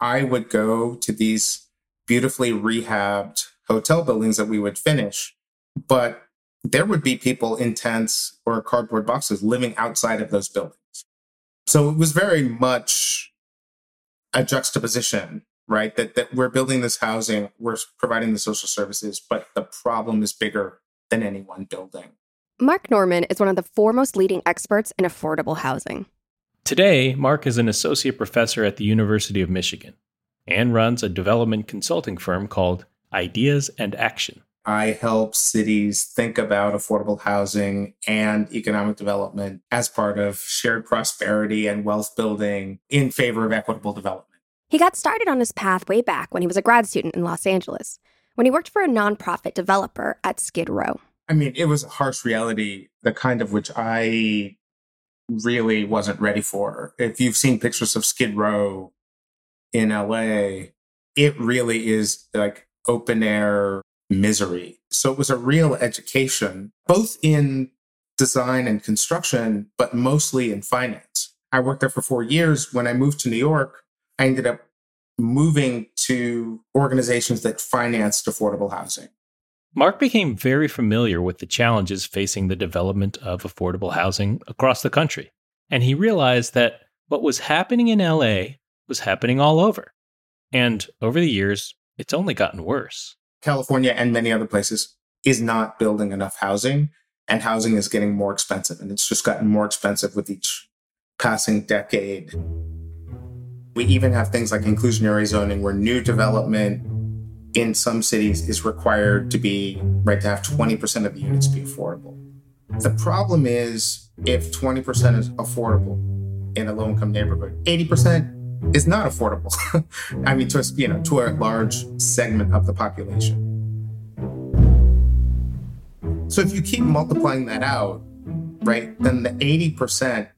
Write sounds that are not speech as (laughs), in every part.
I would go to these beautifully rehabbed hotel buildings that we would finish, but there would be people in tents or cardboard boxes living outside of those buildings. So it was very much a juxtaposition, right? That, that we're building this housing, we're providing the social services, but the problem is bigger than any one building. Marc Norman is one of the foremost leading experts in affordable housing. Today, Marc is an associate professor at the University of Michigan and runs a development consulting firm called Ideas and Action. I help cities think about affordable housing and economic development as part of shared prosperity and wealth building in favor of equitable development. He got started on his path way back when he was a grad student in Los Angeles, when he worked for a nonprofit developer at Skid Row. I mean, it was a harsh reality, the kind of which I really wasn't ready for. If you've seen pictures of Skid Row in LA, it really is like open air misery. So it was a real education, both in design and construction, but mostly in finance. I worked there for four years. When I moved to New York, I ended up moving to organizations that financed affordable housing. Marc became very familiar with the challenges facing the development of affordable housing across the country. And he realized that what was happening in LA was happening all over. And over the years, it's only gotten worse. California and many other places is not building enough housing, and housing is getting more expensive. And it's just gotten more expensive with each passing decade. We even have things like inclusionary zoning where new development in some cities is required to be right to have 20% of the units be affordable. The problem is if 20% is affordable in a low income neighborhood, 80% is not affordable. (laughs) I mean, to a, you know, to a large segment of the population. So if you keep multiplying that out, right, then the 80%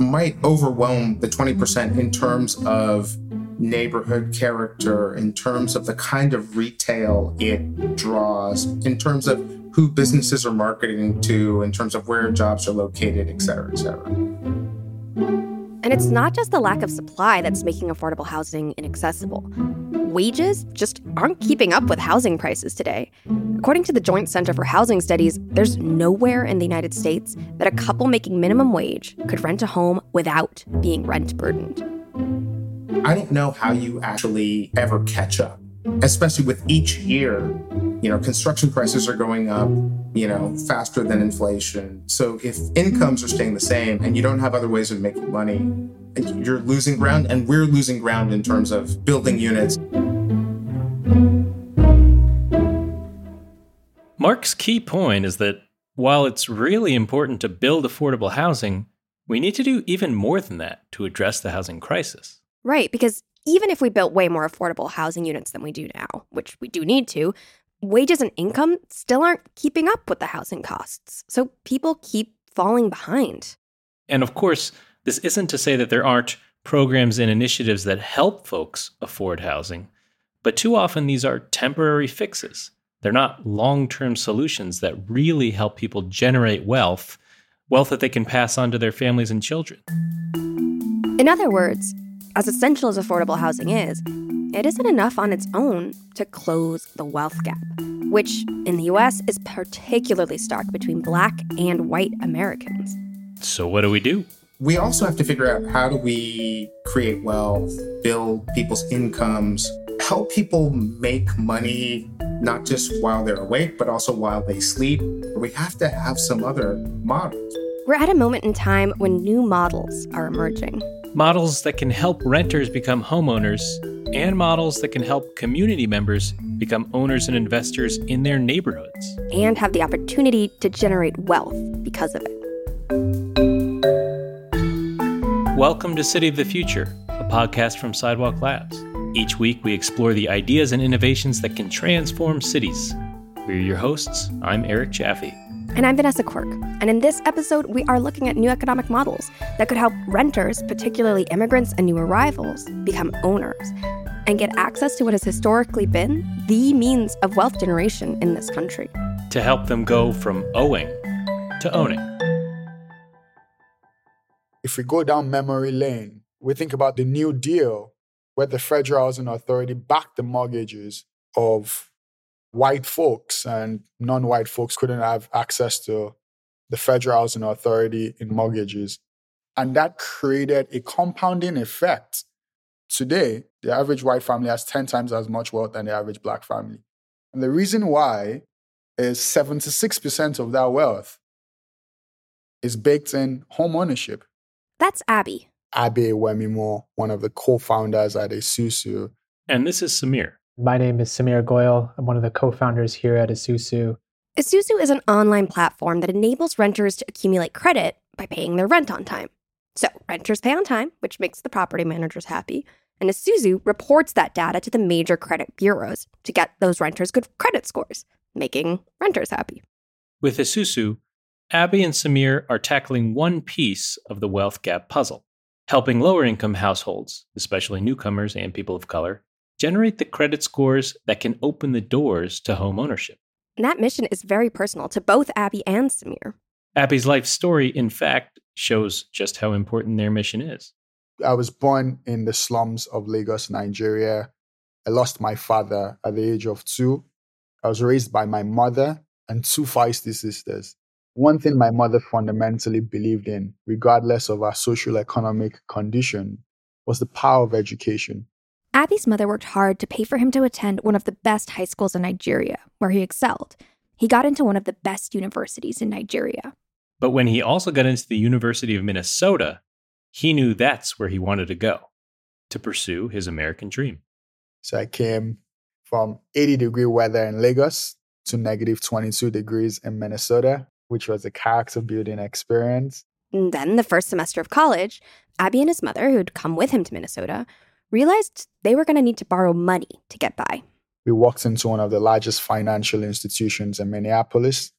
might overwhelm the 20% in terms of neighborhood character, in terms of the kind of retail it draws, in terms of who businesses are marketing to, in terms of where jobs are located, et cetera, et cetera. And it's not just the lack of supply that's making affordable housing inaccessible. Wages just aren't keeping up with housing prices today. According to the Joint Center for Housing Studies, there's nowhere in the United States that a couple making minimum wage could rent a home without being rent burdened. I don't know how you actually ever catch up, especially with each year. You know, construction prices are going up, you know, faster than inflation. So if incomes are staying the same and you don't have other ways of making money, you're losing ground, and we're losing ground in terms of building units. Marc's key point is that while it's really important to build affordable housing, we need to do even more than that to address the housing crisis. Right, because even if we built way more affordable housing units than we do now, which we do need to, wages and income still aren't keeping up with the housing costs. So people keep falling behind. And of course, this isn't to say that there aren't programs and initiatives that help folks afford housing, but too often these are temporary fixes. They're not long term solutions that really help people generate wealth, wealth that they can pass on to their families and children. In other words, as essential as affordable housing is, it isn't enough on its own to close the wealth gap, which in the US is particularly stark between black and white Americans. So, what do we do? We also have to figure out how do we create wealth, build people's incomes, help people make money not just while they're awake, but also while they sleep. We have to have some other models. We're at a moment in time when new models are emerging models that can help renters become homeowners, and models that can help community members become owners and investors in their neighborhoods. And have the opportunity to generate wealth because of it. Welcome to City of the Future, a podcast from Sidewalk Labs. Each week, we explore the ideas and innovations that can transform cities. We're your hosts. I'm Eric Jaffe. And I'm Vanessa Quirk. And in this episode, we are looking at new economic models that could help renters, particularly immigrants and new arrivals, become owners and get access to what has historically been the means of wealth generation in this country. To help them go from owing to owning. If we go down memory lane, we think about the New Deal where the Federal Housing Authority backed the mortgages of white folks and non white folks couldn't have access to the Federal Housing Authority in mortgages. And that created a compounding effect. Today, the average white family has 10 times as much wealth than the average black family. And the reason why is 76% of that wealth is baked in home ownership. That's Abbey. Abbey Wemimo, one of the co-founders at Esusu. And this is Samir. My name is Samir Goel. I'm one of the co-founders here at Esusu. Esusu is an online platform that enables renters to accumulate credit by paying their rent on time. So renters pay on time, which makes the property managers happy, and Esusu reports that data to the major credit bureaus to get those renters good credit scores, making renters happy. With Esusu, Abbey and Samir are tackling one piece of the wealth gap puzzle, helping lower income households, especially newcomers and people of color, generate the credit scores that can open the doors to home ownership. And that mission is very personal to both Abbey and Samir. Abbey's life story, in fact, shows just how important their mission is. I was born in the slums of Lagos, Nigeria. I lost my father at the age of two. I was raised by my mother and two feisty sisters. One thing my mother fundamentally believed in, regardless of our social economic condition, was the power of education. Abbey's mother worked hard to pay for him to attend one of the best high schools in Nigeria, where he excelled. He got into one of the best universities in Nigeria. But when he also got into the University of Minnesota, he knew that's where he wanted to go to pursue his American dream. So I came from 80 degree weather in Lagos to negative 22 degrees in Minnesota, which was a character building experience. And then, the first semester of college, Abbey and his mother, who'd come with him to Minnesota, realized they were going to need to borrow money to get by. We walked into one of the largest financial institutions in Minneapolis.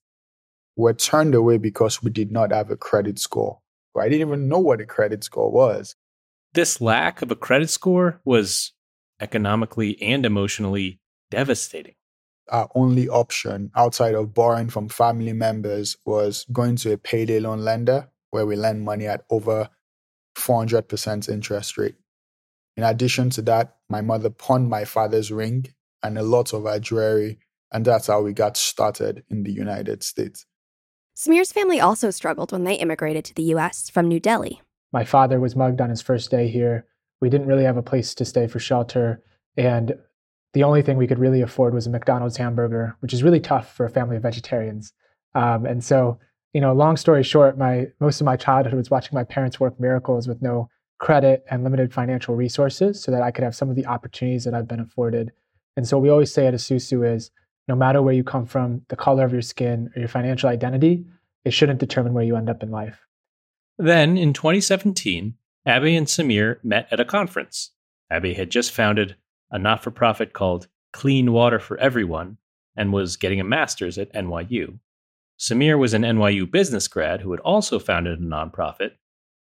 We were turned away because we did not have a credit score. I didn't even know what a credit score was. This lack of a credit score was economically and emotionally devastating. Our only option outside of borrowing from family members was going to a payday loan lender where we lend money at over 400% interest rate. In addition to that, my mother pawned my father's ring and a lot of our jewelry, and that's how we got started in the United States. Samir's family also struggled when they immigrated to the US from New Delhi. My father was mugged on his first day here. We didn't really have a place to stay for shelter, and the only thing we could really afford was a McDonald's hamburger, which is really tough for a family of vegetarians. Um, and so, you know, long story short, my most of my childhood was watching my parents work miracles with no credit and limited financial resources, so that I could have some of the opportunities that I've been afforded. And so, we always say at Esusu is no matter where you come from, the color of your skin, or your financial identity, it shouldn't determine where you end up in life. Then, in 2017, Abbey and Samir met at a conference. Abbey had just founded a not for profit called Clean Water for Everyone and was getting a master's at NYU. Samir was an NYU business grad who had also founded a nonprofit,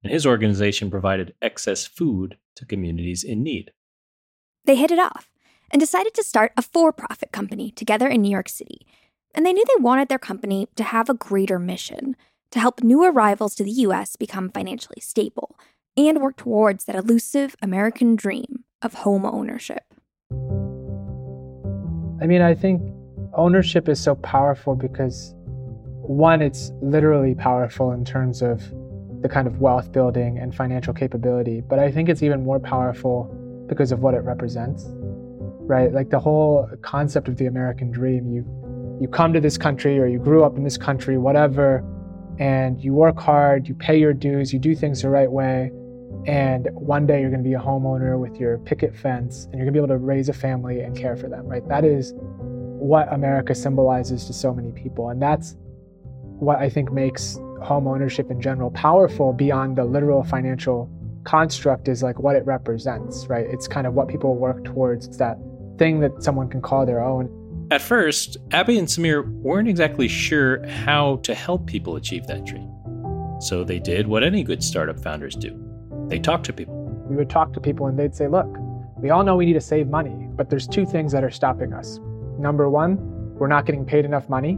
and his organization provided excess food to communities in need. They hit it off and decided to start a for profit company together in New York City. And they knew they wanted their company to have a greater mission to help new arrivals to the US become financially stable and work towards that elusive American dream of home ownership. I mean, I think ownership is so powerful because, one, it's literally powerful in terms of the kind of wealth building and financial capability, but I think it's even more powerful because of what it represents right? Like the whole concept of the American dream. You you come to this country or you grew up in this country, whatever, and you work hard, you pay your dues, you do things the right way, and one day you're going to be a homeowner with your picket fence and you're going to be able to raise a family and care for them, right? That is what America symbolizes to so many people, and that's what I think makes home ownership in general powerful beyond the literal financial construct is like what it represents, right? It's kind of what people work towards. It's that thing that someone can call their own. At first, Abbey and Samir weren't exactly sure how to help people achieve that dream. So they did what any good startup founders do they talked to people. We would talk to people and they'd say, Look, we all know we need to save money, but there's two things that are stopping us. Number one, we're not getting paid enough money.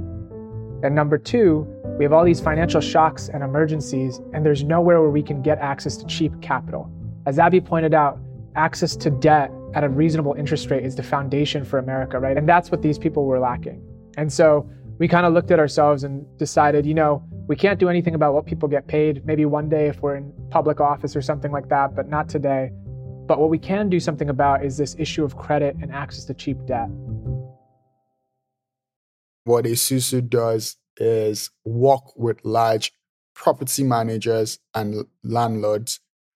And number two, we have all these financial shocks and emergencies, and there's nowhere where we can get access to cheap capital. As Abbey pointed out, access to debt at a reasonable interest rate is the foundation for America, right? And that's what these people were lacking. And so we kind of looked at ourselves and decided, you know, we can't do anything about what people get paid. Maybe one day if we're in public office or something like that, but not today. But what we can do something about is this issue of credit and access to cheap debt. What Esusu does is work with large property managers and landlords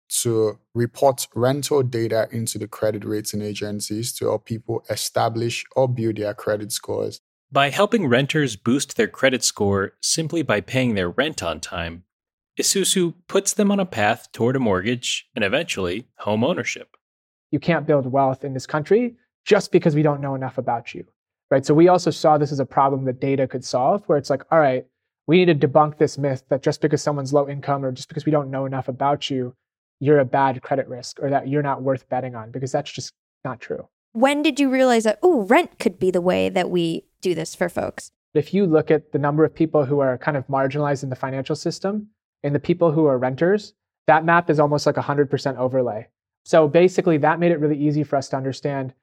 to report rental data into the credit rating agencies to help people establish or build their credit scores. By helping renters boost their credit score simply by paying their rent on time, Esusu puts them on a path toward a mortgage and eventually home ownership. You can't build wealth in this country just because we don't know enough about you. Right? So we also saw this as a problem that data could solve where it's like, all right, we need to debunk this myth that just because someone's low income or just because we don't know enough about you, you're a bad credit risk or that you're not worth betting on because that's just not true. When did you realize that, oh, rent could be the way that we do this for folks? If you look at the number of people who are kind of marginalized in the financial system and the people who are renters, that map is almost like a 100% overlay. So basically, that made it really easy for us to understand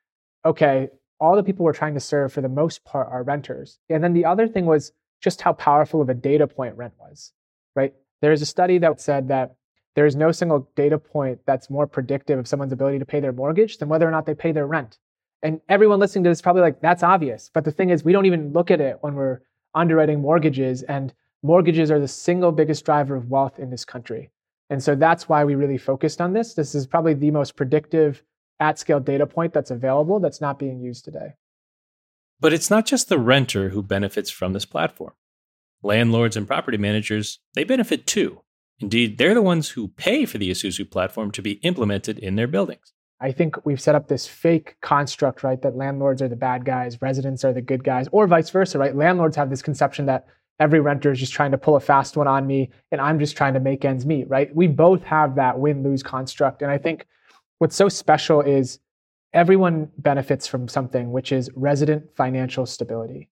okay, all the people we're trying to serve for the most part are renters. And then the other thing was just how powerful of a data point rent was, right? There's a study that said that there is no single data point that's more predictive of someone's ability to pay their mortgage than whether or not they pay their rent. And everyone listening to this is probably like, that's obvious. But the thing is, we don't even look at it when we're underwriting mortgages. And mortgages are the single biggest driver of wealth in this country. And so that's why we really focused on this. This is probably the most predictive at scale data point that's available that's not being used today. But it's not just the renter who benefits from this platform. Landlords and property managers, they benefit too. Indeed, they're the ones who pay for the Esusu platform to be implemented in their buildings. I think we've set up this fake construct, right, that landlords are the bad guys, residents are the good guys, or vice versa, right? Landlords have this conception that every renter is just trying to pull a fast one on me and I'm just trying to make ends meet, right? We both have that win lose construct. And I think what's so special is everyone benefits from something, which is resident financial stability.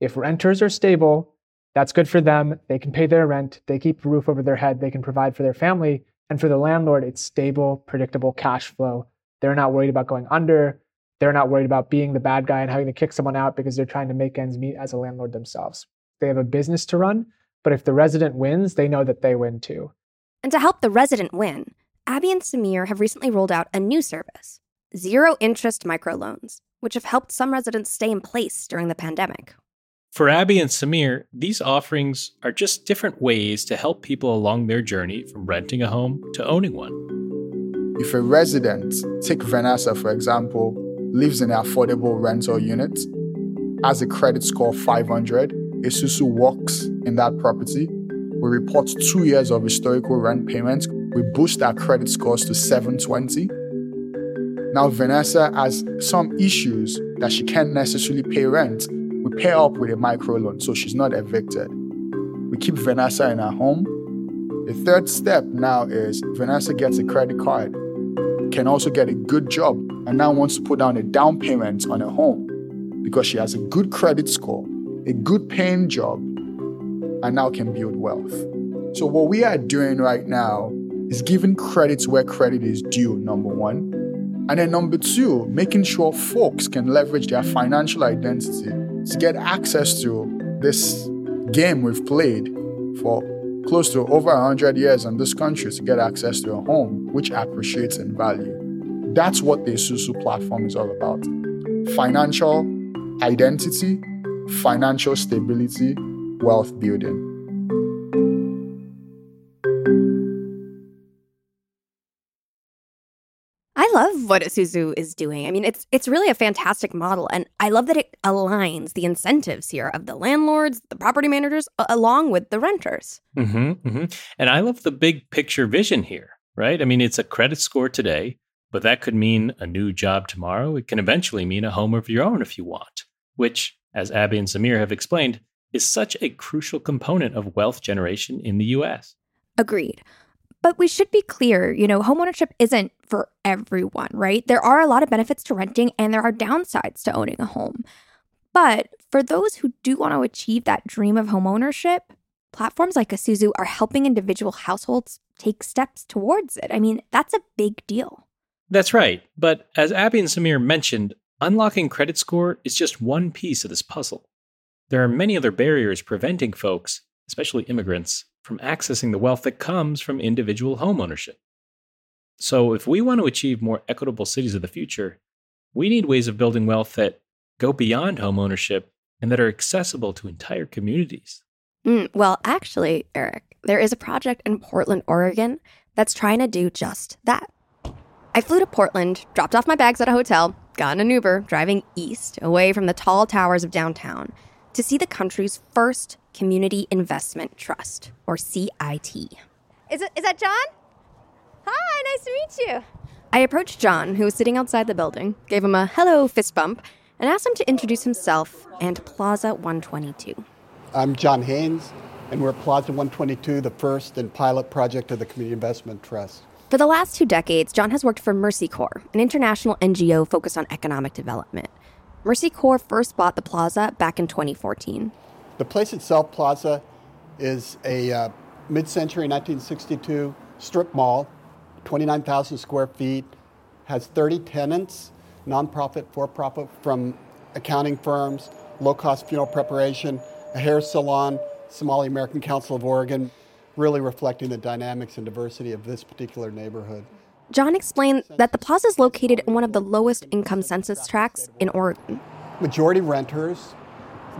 If renters are stable, that's good for them. They can pay their rent, they keep a roof over their head, they can provide for their family. And for the landlord, it's stable, predictable cash flow. They're not worried about going under. They're not worried about being the bad guy and having to kick someone out because they're trying to make ends meet as a landlord themselves. They have a business to run, but if the resident wins, they know that they win too. And to help the resident win, Abbey and Samir have recently rolled out a new service zero interest microloans, which have helped some residents stay in place during the pandemic. For Abbey and Samir, these offerings are just different ways to help people along their journey from renting a home to owning one. If a resident, take Vanessa for example, lives in an affordable rental unit, has a credit score of 500, Esusu works in that property, we report two years of historical rent payments, we boost our credit scores to 720 now, Vanessa has some issues that she can't necessarily pay rent. We pay up with a microloan so she's not evicted. We keep Vanessa in her home. The third step now is Vanessa gets a credit card, can also get a good job, and now wants to put down a down payment on a home because she has a good credit score, a good paying job, and now can build wealth. So, what we are doing right now is giving credit where credit is due, number one. And then number two, making sure folks can leverage their financial identity to get access to this game we've played for close to over 100 years in this country to get access to a home, which appreciates in value. That's what the Esusu platform is all about. Financial identity, financial stability, wealth building. Love what Esusu is doing. I mean, it's it's really a fantastic model, and I love that it aligns the incentives here of the landlords, the property managers, along with the renters. Mm-hmm, mm-hmm. And I love the big picture vision here, right? I mean, it's a credit score today, but that could mean a new job tomorrow. It can eventually mean a home of your own if you want, which, as Abbey and Samir have explained, is such a crucial component of wealth generation in the U.S. Agreed. But we should be clear, you know, homeownership isn't for everyone, right? There are a lot of benefits to renting and there are downsides to owning a home. But for those who do want to achieve that dream of homeownership, platforms like Esusu are helping individual households take steps towards it. I mean, that's a big deal. That's right. But as Abbey and Samir mentioned, unlocking credit score is just one piece of this puzzle. There are many other barriers preventing folks, especially immigrants, from accessing the wealth that comes from individual homeownership. So, if we want to achieve more equitable cities of the future, we need ways of building wealth that go beyond homeownership and that are accessible to entire communities. Mm, well, actually, Eric, there is a project in Portland, Oregon that's trying to do just that. I flew to Portland, dropped off my bags at a hotel, got in an Uber, driving east, away from the tall towers of downtown, to see the country's first Community Investment Trust, or CIT. Is, it, is that John? Hi, nice to meet you. I approached John, who was sitting outside the building, gave him a hello fist bump, and asked him to introduce himself and Plaza 122. I'm John Haines, and we're Plaza 122, the first and pilot project of the Community Investment Trust. For the last two decades, John has worked for Mercy Corps, an international NGO focused on economic development. Mercy Corps first bought the plaza back in 2014. The place itself, Plaza, is a uh, mid century 1962 strip mall, 29,000 square feet, has 30 tenants, nonprofit, for profit, from accounting firms, low cost funeral preparation, a hair salon, Somali American Council of Oregon, really reflecting the dynamics and diversity of this particular neighborhood. John explained that the plaza is located in one of the lowest income census tracts in Oregon. Majority renters.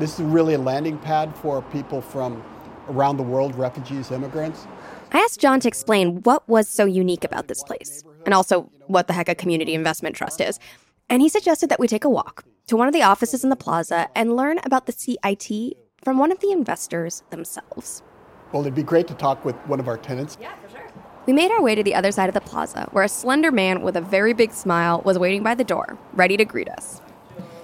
This is really a landing pad for people from around the world, refugees, immigrants. I asked John to explain what was so unique about this place, and also what the heck a community investment trust is. And he suggested that we take a walk to one of the offices in the plaza and learn about the CIT from one of the investors themselves. Well, it'd be great to talk with one of our tenants. Yeah. We made our way to the other side of the plaza, where a slender man with a very big smile was waiting by the door, ready to greet us.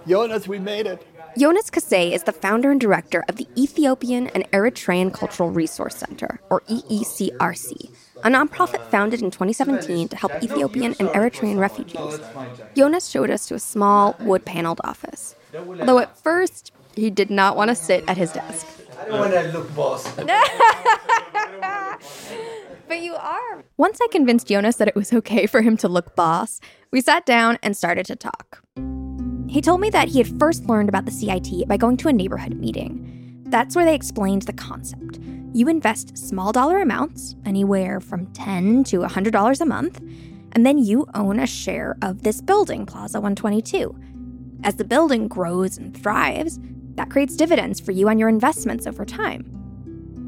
Jonas, we made it. Jonas Kasei is the founder and director of the Ethiopian and Eritrean Cultural Resource Center, or EECRC, a nonprofit founded in 2017 to help Ethiopian and Eritrean refugees. Jonas showed us to a small wood paneled office. Though at first, he did not want to sit at his desk. I don't want to look boss. (laughs) but you are. Once I convinced Jonas that it was okay for him to look boss, we sat down and started to talk. He told me that he had first learned about the CIT by going to a neighborhood meeting. That's where they explained the concept. You invest small dollar amounts, anywhere from $10 to $100 a month, and then you own a share of this building, Plaza 122. As the building grows and thrives, that creates dividends for you on your investments over time.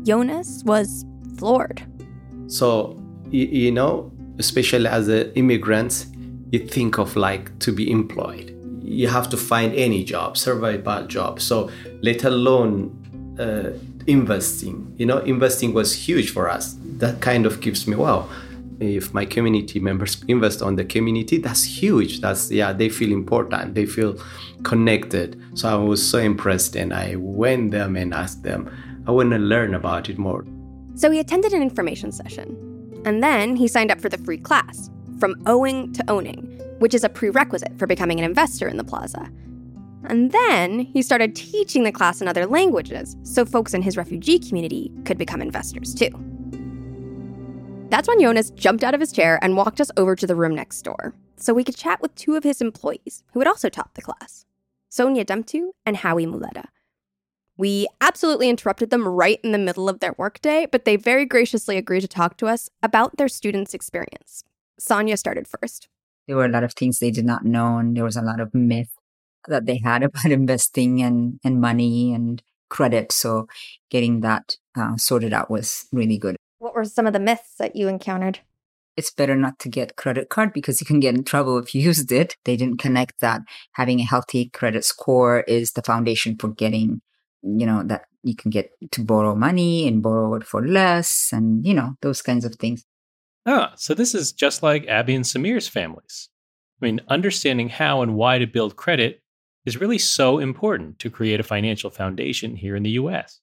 Jonas was floored. So, you, you know, especially as an immigrant, you think of like to be employed. You have to find any job, survival job. So, let alone uh, investing. You know, investing was huge for us. That kind of gives me wow. If my community members invest on the community, that's huge. That's yeah, they feel important. They feel connected. So I was so impressed, and I went them and asked them. I want to learn about it more. So he attended an information session, and then he signed up for the free class, From Owing to Owning, which is a prerequisite for becoming an investor in the plaza. And then he started teaching the class in other languages so folks in his refugee community could become investors too. That's when Jonas jumped out of his chair and walked us over to the room next door so we could chat with two of his employees who had also taught the class Sonia Demtu and Howie Muleta. We absolutely interrupted them right in the middle of their workday, but they very graciously agreed to talk to us about their students' experience. Sonia started first. There were a lot of things they did not know, and there was a lot of myth that they had (laughs) about investing and, and money and credit. So getting that uh, sorted out was really good. What were some of the myths that you encountered? It's better not to get credit card because you can get in trouble if you (laughs) used it. They didn't connect that having a healthy credit score is the foundation for getting, you know, that you can get to borrow money and borrow it for less and, you know, those kinds of things. Ah, so this is just like Abbey and Samir's families. I mean, understanding how and why to build credit is really so important to create a financial foundation here in the US.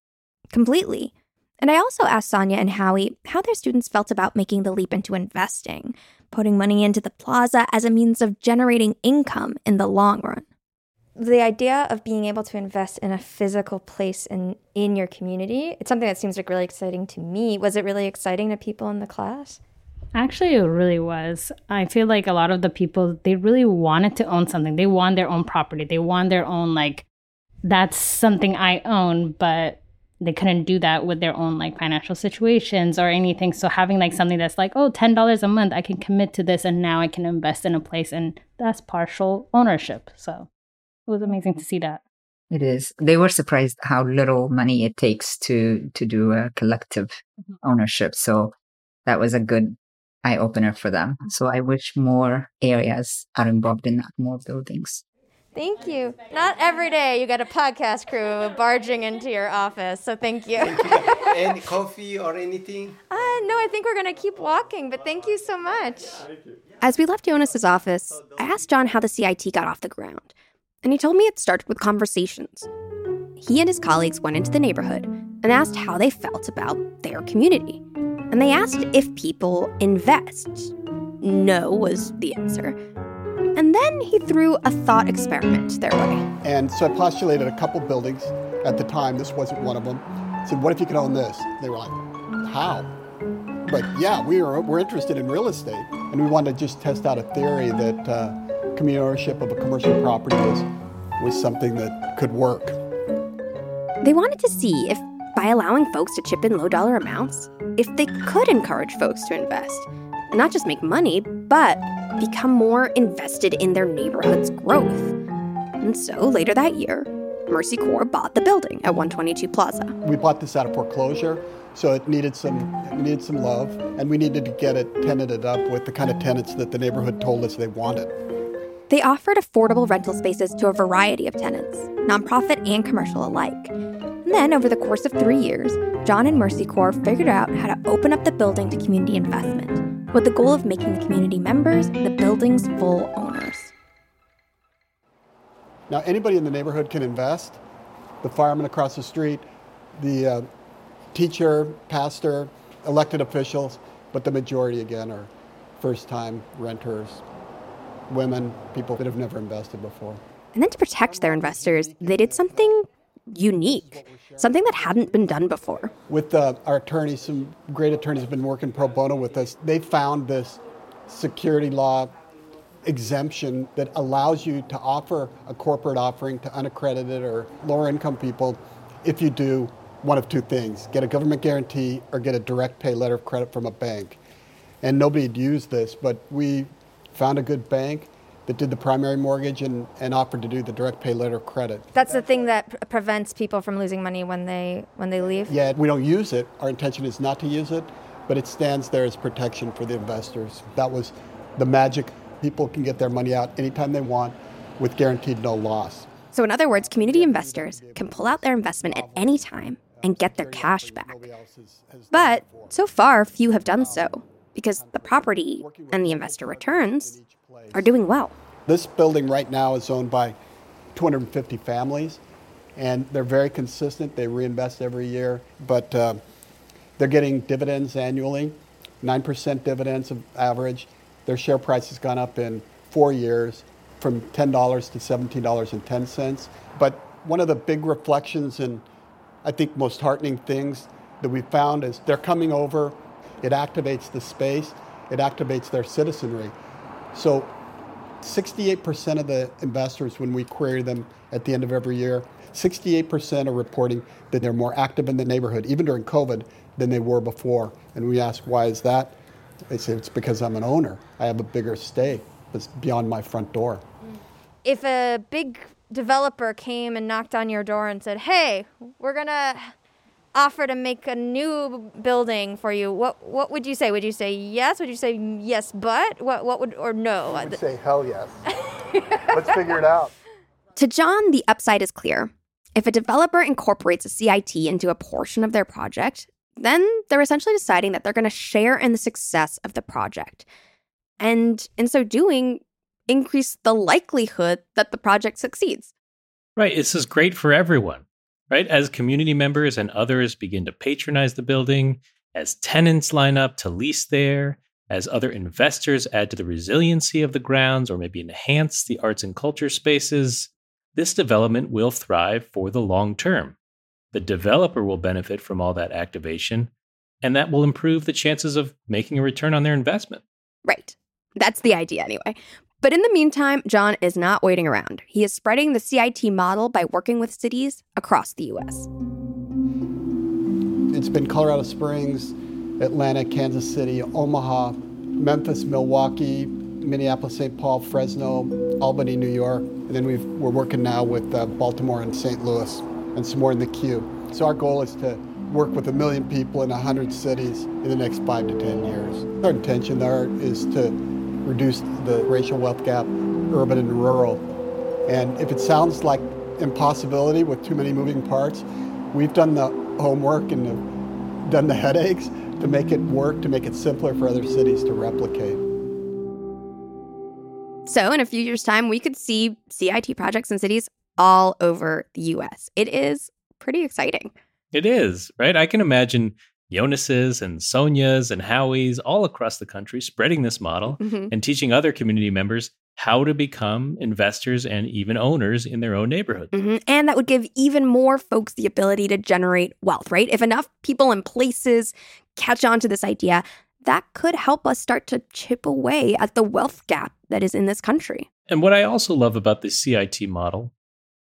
Completely. And I also asked Sonia and Howie how their students felt about making the leap into investing, putting money into the plaza as a means of generating income in the long run. The idea of being able to invest in a physical place in, in your community, it's something that seems like really exciting to me. Was it really exciting to people in the class? Actually, it really was. I feel like a lot of the people, they really wanted to own something. They want their own property. They want their own, like, that's something I own, but they couldn't do that with their own like financial situations or anything. So having like something that's like, oh, $10 a month, I can commit to this and now I can invest in a place and that's partial ownership. So it was amazing to see that. It is. They were surprised how little money it takes to to do a collective mm-hmm. ownership. So that was a good eye opener for them. So I wish more areas are involved in that, more buildings. Thank you. Not every day you get a podcast crew barging into your office, so thank you. Thank you. (laughs) Any coffee or anything? Uh, no, I think we're going to keep walking, but thank you so much. As we left Jonas's office, I asked John how the CIT got off the ground, and he told me it started with conversations. He and his colleagues went into the neighborhood and asked how they felt about their community. And they asked if people invest. No was the answer. And then he threw a thought experiment their way. And so I postulated a couple buildings at the time. This wasn't one of them. I said, What if you could own this? They were like, How? But yeah, we were, we're interested in real estate. And we wanted to just test out a theory that uh, community ownership of a commercial property was, was something that could work. They wanted to see if, by allowing folks to chip in low dollar amounts, if they could encourage folks to invest and not just make money, but become more invested in their neighborhood's growth. And so later that year, Mercy Corps bought the building at 122 Plaza. We bought this out of foreclosure, so it needed some it needed some love, and we needed to get it tenanted up with the kind of tenants that the neighborhood told us they wanted. They offered affordable rental spaces to a variety of tenants, nonprofit and commercial alike. And then, over the course of three years, John and Mercy Corps figured out how to open up the building to community investment with the goal of making the community members the building's full owners. Now, anybody in the neighborhood can invest. The fireman across the street, the uh, teacher, pastor, elected officials, but the majority, again, are first time renters, women, people that have never invested before. And then to protect their investors, they did something unique, something that hadn't been done before. With uh, our attorneys, some great attorneys have been working pro bono with us. They found this security law exemption that allows you to offer a corporate offering to unaccredited or lower income people if you do one of two things get a government guarantee or get a direct pay letter of credit from a bank. And nobody had used this, but we found a good bank that did the primary mortgage and, and offered to do the direct pay letter of credit. That's the thing that pr- prevents people from losing money when they when they leave. Yeah, we don't use it. Our intention is not to use it, but it stands there as protection for the investors. That was the magic. People can get their money out anytime they want with guaranteed no loss. So in other words, community investors can pull out their investment at any time and get their cash back. But so far, few have done so because the property and the investor returns are doing well. This building right now is owned by 250 families, and they're very consistent. They reinvest every year, but uh, they're getting dividends annually, 9% dividends of average. Their share price has gone up in four years from $10 to $17.10. But one of the big reflections and I think most heartening things that we found is they're coming over, it activates the space, it activates their citizenry. So 68% of the investors, when we query them at the end of every year, 68% are reporting that they're more active in the neighborhood, even during COVID, than they were before. And we ask, why is that? They say, it's because I'm an owner. I have a bigger stake that's beyond my front door. If a big developer came and knocked on your door and said, hey, we're going to offer to make a new building for you, what what would you say? Would you say yes? Would you say yes, but what what would or no? I would say hell yes. (laughs) Let's figure it out. To John, the upside is clear. If a developer incorporates a CIT into a portion of their project, then they're essentially deciding that they're going to share in the success of the project. And in so doing, increase the likelihood that the project succeeds. Right. This is great for everyone right? As community members and others begin to patronize the building, as tenants line up to lease there, as other investors add to the resiliency of the grounds or maybe enhance the arts and culture spaces, this development will thrive for the long term. The developer will benefit from all that activation, and that will improve the chances of making a return on their investment. Right. That's the idea, anyway. But in the meantime, John is not waiting around. He is spreading the CIT model by working with cities across the US. It's been Colorado Springs, Atlanta, Kansas City, Omaha, Memphis, Milwaukee, Minneapolis, St. Paul, Fresno, Albany, New York. And then we are working now with uh, Baltimore and St. Louis and some more in the queue. So our goal is to work with a million people in 100 cities in the next five to 10 years. Our intention there is to reduce the racial wealth gap, urban and rural. And if it sounds like impossibility with too many moving parts, we've done the homework and the, done the headaches to make it work, to make it simpler for other cities to replicate. So, in a few years' time, we could see CIT projects in cities all over the US. It is pretty exciting. It is, right? I can imagine Jonas's and Sonia's and Howie's all across the country spreading this model mm-hmm. and teaching other community members how to become investors and even owners in their own neighborhood. Mm-hmm. And that would give even more folks the ability to generate wealth, right? If enough people and places catch on to this idea, that could help us start to chip away at the wealth gap that is in this country. And what I also love about the CIT model,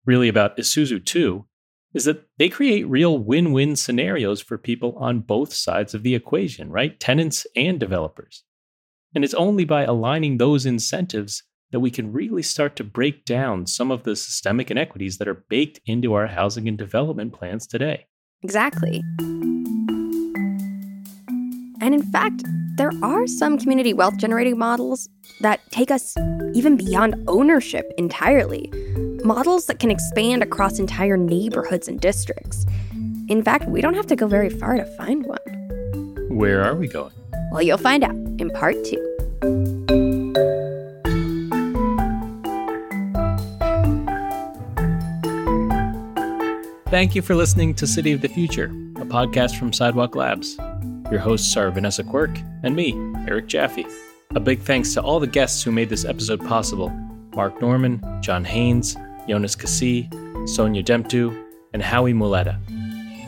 really about Esusu too, is that they create real win win scenarios for people on both sides of the equation, right? Tenants and developers. And it's only by aligning those incentives that we can really start to break down some of the systemic inequities that are baked into our housing and development plans today. Exactly. And in fact, there are some community wealth generating models that take us even beyond ownership entirely models that can expand across entire neighborhoods and districts. In fact, we don't have to go very far to find one. Where are we going? Well, you'll find out in part two. Thank you for listening to City of the Future, a podcast from Sidewalk Labs. Your hosts are Vanessa Quirk and me, Eric Jaffe. A big thanks to all the guests who made this episode possible Marc Norman, John Haines, Jonas Kasi, Sonia Demtu, and Howie Muleta.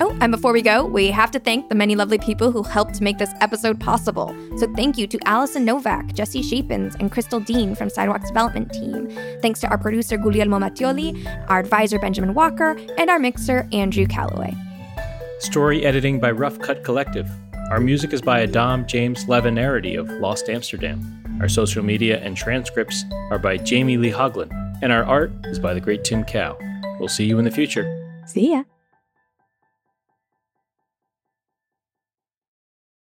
Oh, and before we go, we have to thank the many lovely people who helped make this episode possible. So thank you to Allison Novak, Jesse Shapins, and Crystal Dean from Sidewalks Development Team. Thanks to our producer Guglielmo Mattioli, our advisor Benjamin Walker, and our mixer Andrew Calloway. Story editing by Rough Cut Collective. Our music is by Adam James Levinarity of Lost Amsterdam. Our social media and transcripts are by Jamie Lee Hoglin and our art is by the great Tim Cow. We'll see you in the future. See ya.